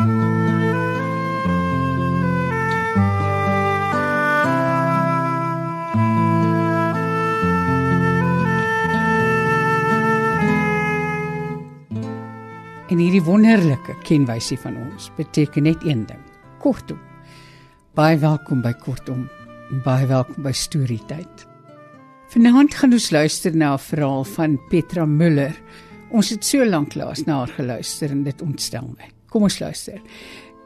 En hierdie wonderlike kenwysie van ons beteken net een ding. Kortom. Baie welkom by Kortom. Baie welkom by Storytyd. Vanaand gaan ons luister na 'n verhaal van Petra Müller. Ons het so lank laas na haar geluister en dit ontstel my. Kom ons luister.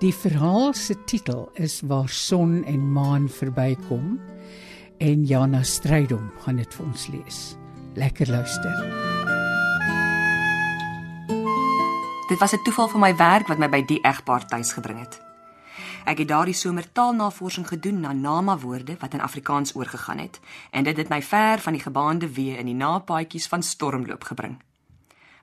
Die verhaal se titel is Waar son en maan verbykom en Jana Strydom gaan dit vir ons lees. Lekker luister. Dit was 'n toeval van my werk wat my by die egpaar tuis gebring het. Ek het daardie somer taalnavorsing gedoen na Nama-woorde wat in Afrikaans oorgegaan het en dit het my ver van die gebaande weë in die napaadjies van stormloop gebring.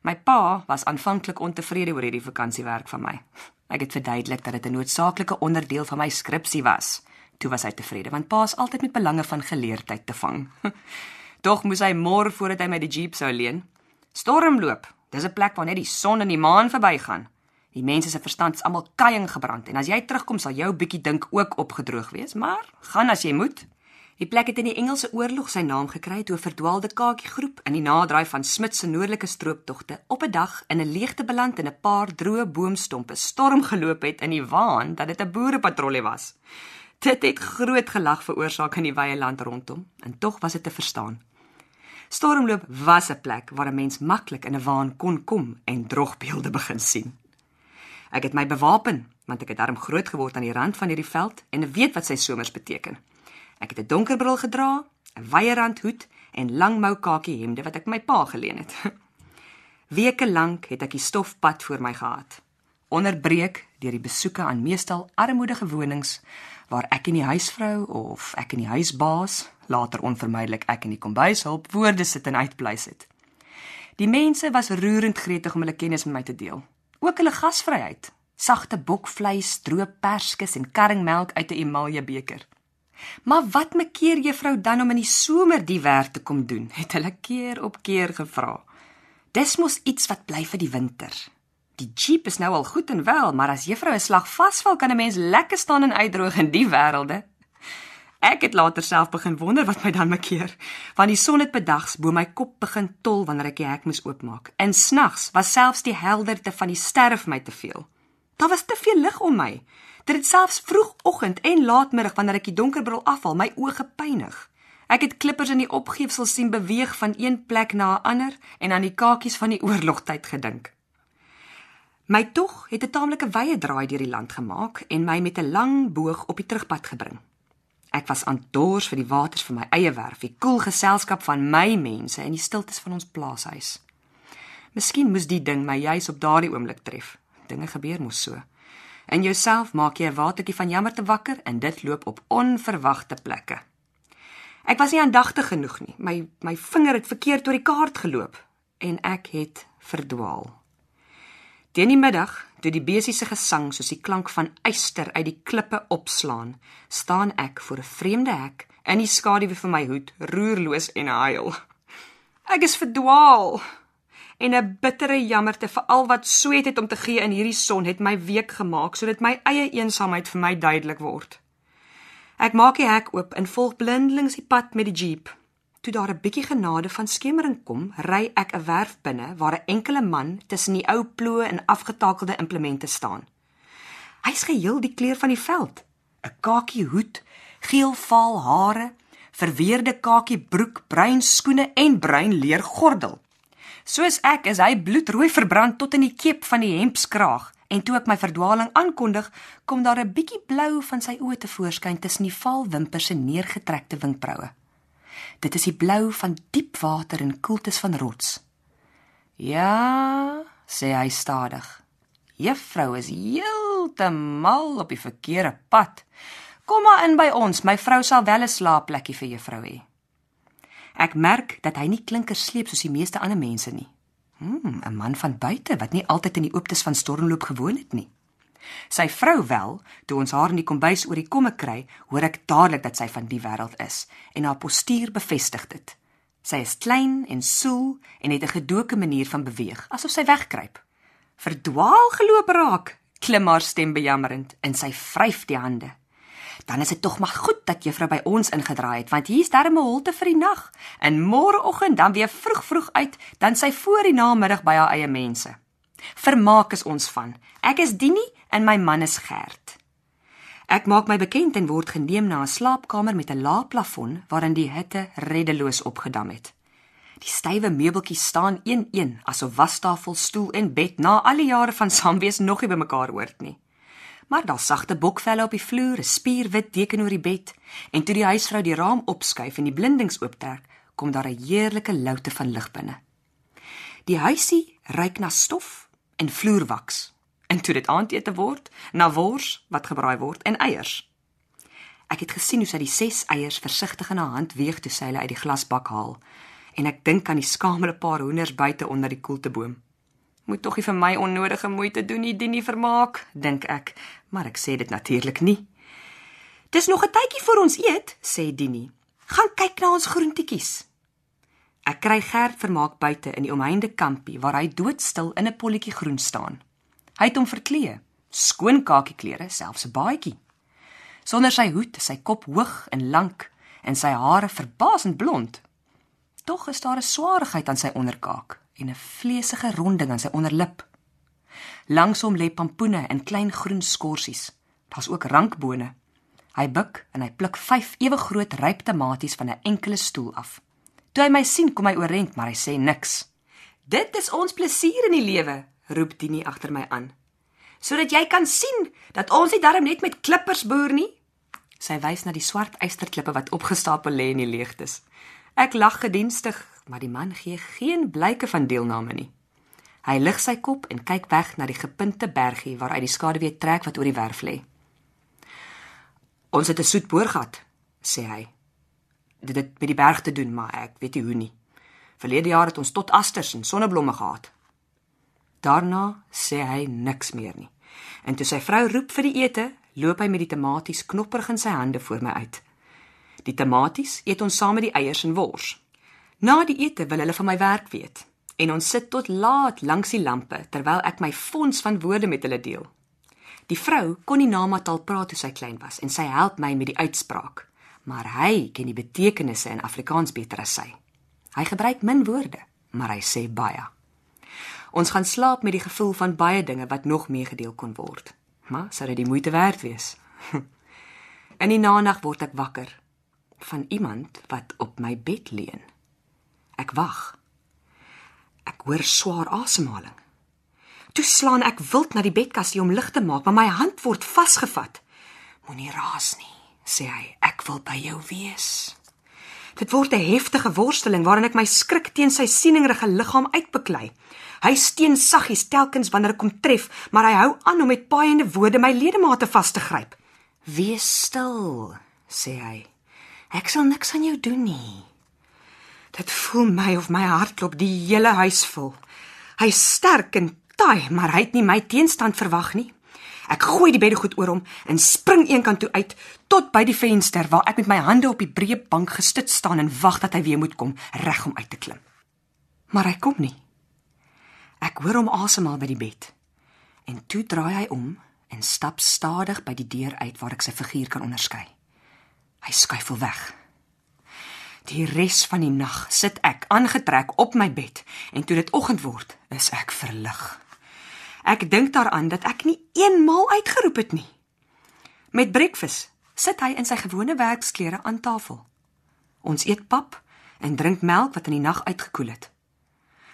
My pa was aanvanklik ontevrede oor hierdie vakansiewerk van my. Ek het verduidelik dat dit 'n noodsaaklike onderdeel van my skripsie was. Toe was hy tevrede want pa is altyd met belange van geleerdheid te vang. Tog moes hy môre voordat hy my die jeep sou leen. Stormloop, Dis 'n plek waar net die son en die maan verbygaan. Die mense se verstand is almal kaiing gebrand en as jy terugkom sal jou bietjie dink ook opgedroog wees, maar gaan as jy moet. Die plek het in die Engelse oorlog sy naam gekry toe 'n verdwaalde kakigroep in die naderdraai van Smit se noordelike strooptogte op 'n dag in 'n leegte beland en 'n paar droë boomstompe storm geloop het in die waan dat dit 'n boerepatrollie was. Dit het groot gelag veroorsaak in die wye land rondom en tog was dit te verstaan. Stormloop was 'n plek waar 'n mens maklik in 'n waan kon kom en drogbeelde begin sien. Ek het my bewapen, want ek het darm groot geword aan die rand van hierdie veld en weet wat sy somers beteken. Ek het 'n donker bril gedra, 'n wye rand hoed en lang mou kakie hemde wat ek my pa geleen het. Weke lank het ek die stofpad voor my gehad. Onderbreek deur die besoeke aan meestal armoedige wonings waar ek en die huisvrou of ek en die huisbaas later onvermydelik ek in die kombuis hulp woorde sit en uitbleis het. Die mense was roerend gretig om hulle kennis met my te deel. Ook hulle gasvryheid, sagte bokvleis, droë perskes en karringmelk uit 'n emalje beker. Maar wat maak keer juffrou dan om in die somer die werk te kom doen? het hulle keer op keer gevra. Dis mos iets wat bly vir die winter. Die jeep is nou al goed en wel, maar as juffrou 'n slag vasval, kan 'n mens lekker staan en uitdroog in die wêrelde. Ek het later self begin wonder wat my dan mekeer, want die son het bedags bo my kop begin tol wanneer ek die hek moes oopmaak. En snags was selfs die helderte van die sterre vir my te veel. Daar was te veel lig om my. Dit het selfs vroegoggend en laatmiddag wanneer ek die donkerbril afhaal, my oë gepynig. Ek het klippers in die opgeefsel sien beweeg van een plek na 'n ander en aan die kakies van die oorlogtyd gedink. My tog het 'n taamlike wye draai deur die land gemaak en my met 'n lang boog op die terugpad gebring. Ek was aantors vir die waters van my eie werf, die koel geselskap van my mense en die stiltes van ons plaashuis. Miskien moes die ding my juis op daardie oomblik tref. Dinge gebeur mos so. In jouself maak jy 'n watertjie van jammer te wakker en dit loop op onverwagte plekke. Ek was nie aandagtig genoeg nie. My my vinger het verkeerd oor die kaart geloop en ek het verdwaal. Teen die middag Toe die besie se gesang soos die klank van yster uit die klippe opslaan, staan ek voor 'n vreemde hek in die skaduwee van my hoed, roerloos en huil. Ek is verdwaal. En 'n bittere jammerte vir al wat sweet het om te gee in hierdie son het my week gemaak sodat my eie eensaamheid vir my duidelik word. Ek maak die hek oop en volg blindelings die pad met die jeep. Toe daar 'n bietjie genade van skemering kom, ry ek 'n werf binne waar 'n enkele man tussen die ou ploë en afgetakelde implemente staan. Hy's geheel die kleur van die veld, 'n kakie hoed, geel vaal hare, verweerde kakie broek, bruin skoene en bruin leer gordel. Soos ek is hy bloedrooi verbrand tot in die keep van die hempskraag en toe ek my verdwaling aankondig, kom daar 'n bietjie blou van sy oë te voorskyn tussen die vaal wimpers en neergetrekte wenkbroue. Dit is die blou van diep water en koeltes van rots. Ja, sê hy stadig. Juffrou is heeltemal op die verkeerde pad. Kom maar in by ons, my vrou sal wel 'n slaapplekkie vir juffrou hê. Ek merk dat hy nie klinker sleep soos die meeste ander mense nie. Hm, 'n man van buite wat nie altyd in die ooptes van stormloop gewoon het nie. Sy vrou wel, toe ons haar in die kombuis oor die komme kry, hoor ek dadelik dat sy van die wêreld is en haar postuur bevestig dit. Sy is klein en soel en het 'n gedoke manier van beweeg, asof sy wegkruip. Verdwaal geloop raak, klim haar stem bejammerend en sy vryf die hande. Dan is dit tog maar goed dat juffrou by ons ingedraai het, want hier's darm 'n holte vir die nag. En môreoggend dan weer vroeg vroeg uit, dan sy voor die namiddag by haar eie mense. Vermaak is ons van. Ek is Dini en my man is Gert. Ek maak my bekend en word geneem na 'n slaapkamer met 'n lae plafon waarin die hitte reddeloos opgedam het. Die stywe meubeltjies staan een-een asof wastafel, stoel en bed na al die jare van saamwees nog nie bymekaar hoort nie maar daar sagte bokvelle op die vloer, 'n spierwit deken oor die bed, en toe die huisvrou die raam opskuif en die blindings ooptrek, kom daar 'n heerlike loute van lig binne. Die huisie ruik na stof en vloerwaks, en toe dit aandete word, na wors wat gebraai word en eiers. Ek het gesien hoe sy die 6 eiers versigtig in haar hand weeg toe sy hulle uit die glasbak haal, en ek dink aan die skamele paar hoenders buite onder die koelteboom. Moet tog nie vir my onnodige moeite doen nie, Dini vermaak, dink ek, maar ek sê dit natuurlik nie. Dis nog 'n tydjie voor ons eet, sê Dini. Gaan kyk na ons groentjies. Ek kry Gert vermaak buite in die omheinde kampie waar hy doodstil in 'n polletjie groen staan. Hy het hom verklee, skoon kakieklere, selfs 'n baadjie. Sonder sy hoed, sy kop hoog en lank en sy hare verbasend blond. Tog is daar 'n swaarigheid aan sy onderkaak en 'n vleesige ronding aan sy onderlip. Langs hom lê pampoene in klein groen skorsies. Daar's ook rankbone. Hy buig en hy pluk 5 ewe groot ryp tomaties van 'n enkele stoel af. Toe hy my sien, kom hy oorent, maar hy sê niks. "Dit is ons plesier in die lewe," roep Dini agter my aan. "Sodat jy kan sien dat ons nie darm net met klippers boer nie." Sy wys na die swart eysterklippe wat opgestapel lê in die leegtes. Ek lag gedienstig, maar die man gee geen blyke van deelname nie. Hy lig sy kop en kyk weg na die gepunte bergie waaruit die skaduwee trek wat oor die werf lê. Ons het 'n soet boor gehad, sê hy. Dit het met die berg te doen, maar ek weet nie hoe nie. Verlede jaar het ons tot asters en sonneblomme gehad. Daarna sê hy niks meer nie. En toe sy vrou roep vir die ete, loop hy met die tomaties knopperig in sy hande voor my uit. Die tomaties eet ons saam met die eiers en wors. Na die ete wil hulle van my werk weet en ons sit tot laat langs die lampe terwyl ek my fonds van woorde met hulle deel. Die vrou kon nie namatal praat toe sy klein was en sy help my met die uitspraak, maar hy ken die betekenisse in Afrikaans beter as sy. Hy gebruik min woorde, maar hy sê baie. Ons gaan slaap met die gevoel van baie dinge wat nog meegedeel kon word. Maar sou dit die moeite werd wees? in die nag word ek wakker van iemand wat op my bed leun. Ek wag. Ek hoor swaar asemhaling. Toe slaan ek wild na die bedkassie om lig te maak, maar my hand word vasgevat. Moenie raas nie, sê hy. Ek wil by jou wees. Dit word 'n heftige worsteling waarin ek my skrik teen sy sieningrige liggaam uitbeklei. Hy steen saggies telkens wanneer ek hom tref, maar hy hou aan om met paaiende woorde my ledemate vas te gryp. "Wees stil," sê hy. "Ek sal niks aan jou doen nie." Dit voel my of my hart klop die hele huis vol. Hy's sterk en taai, maar hy het nie my teenstand verwag nie. Ek gooi die beddegoed oor hom en spring eenkant toe uit tot by die venster waar ek met my hande op die breë bank gestit staan en wag dat hy weer moet kom reg om uit te klim. Maar hy kom nie. Ek hoor hom asemhaal by die bed. En toe draai hy om en stap stadig by die deur uit waar ek sy figuur kan onderskei. Hy skuifel weg. Die res van die nag sit ek aangetrek op my bed en toe dit oggend word, is ek verlig. Ek dink daaraan dat ek nie eenmal uitgeroep het nie. Met breakfast sit hy in sy gewone werksklere aan tafel. Ons eet pap en drink melk wat in die nag uitgekoel het.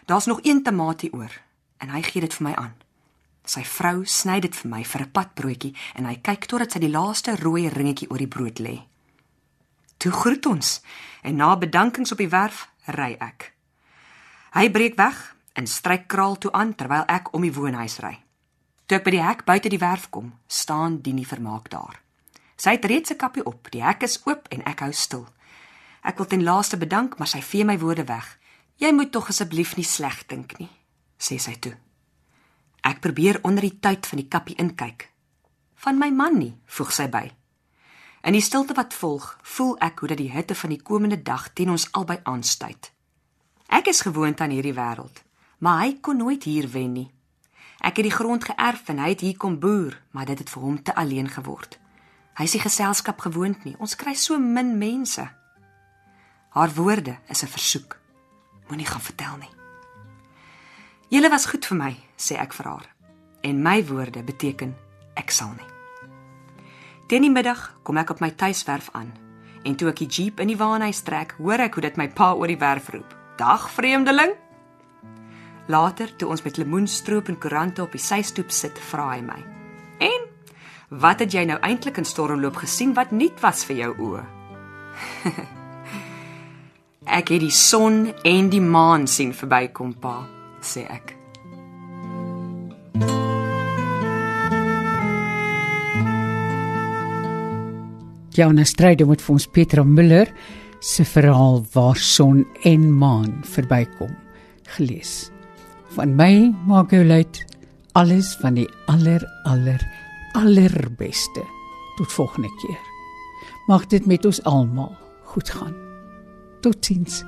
Daar's nog een tamatie oor en hy gee dit vir my aan. Sy vrou sny dit vir my vir 'n padbroodjie en hy kyk totdat sy die laaste rooi ringetjie oor die brood lê. Toe groet ons en na bedankings op die werf ry ek. Hy breek weg en stryk kraal toe aan terwyl ek om die woonhuis ry. Toe ek by die hek buite die werf kom, staan Dini vermaak daar. Sy het reeds 'n kappie op. Die hek is oop en ek hou stil. Ek wil ten laaste bedank, maar sy vee my woorde weg. Jy moet tog asseblief nie sleg dink nie, sê sy toe. Ek probeer onder die tyd van die kappie inkyk. Van my man nie, voeg sy by. In die stilte wat volg, voel ek hoe dat die hitte van die komende dag teen ons albei aanstuit. Ek is gewoond aan hierdie wêreld, maar hy kon nooit hier wen nie. Ek het die grond geërf en hy het hier kom boer, maar dit het vir hom te alleen geword. Hy is die geselskap gewoond nie. Ons kry so min mense. Haar woorde is 'n versoek. Moenie gaan vertel nie. Julle was goed vir my, sê ek vir haar. En my woorde beteken ek sal nie. Teen die middag kom ek op my tuiswerf aan en toe ek die jeep in die waanhuis trek, hoor ek hoe dit my pa oor die werf roep. Dag vreemdeling. Later, toe ons met lemoenstroop en koerante op die systoep sit, vra hy my: "En wat het jy nou eintlik in stormloop gesien wat nuut was vir jou oë?" ek het die son en die maan sien verbykom, pa, sê ek. Jana Stryd moet vir ons Petra Müller se verhaal waar son en maan verbykom gelees. Van my Margolite alles van die aller aller allerbeste. Tot volgende keer. Mag dit met ons almal goed gaan. Totsiens.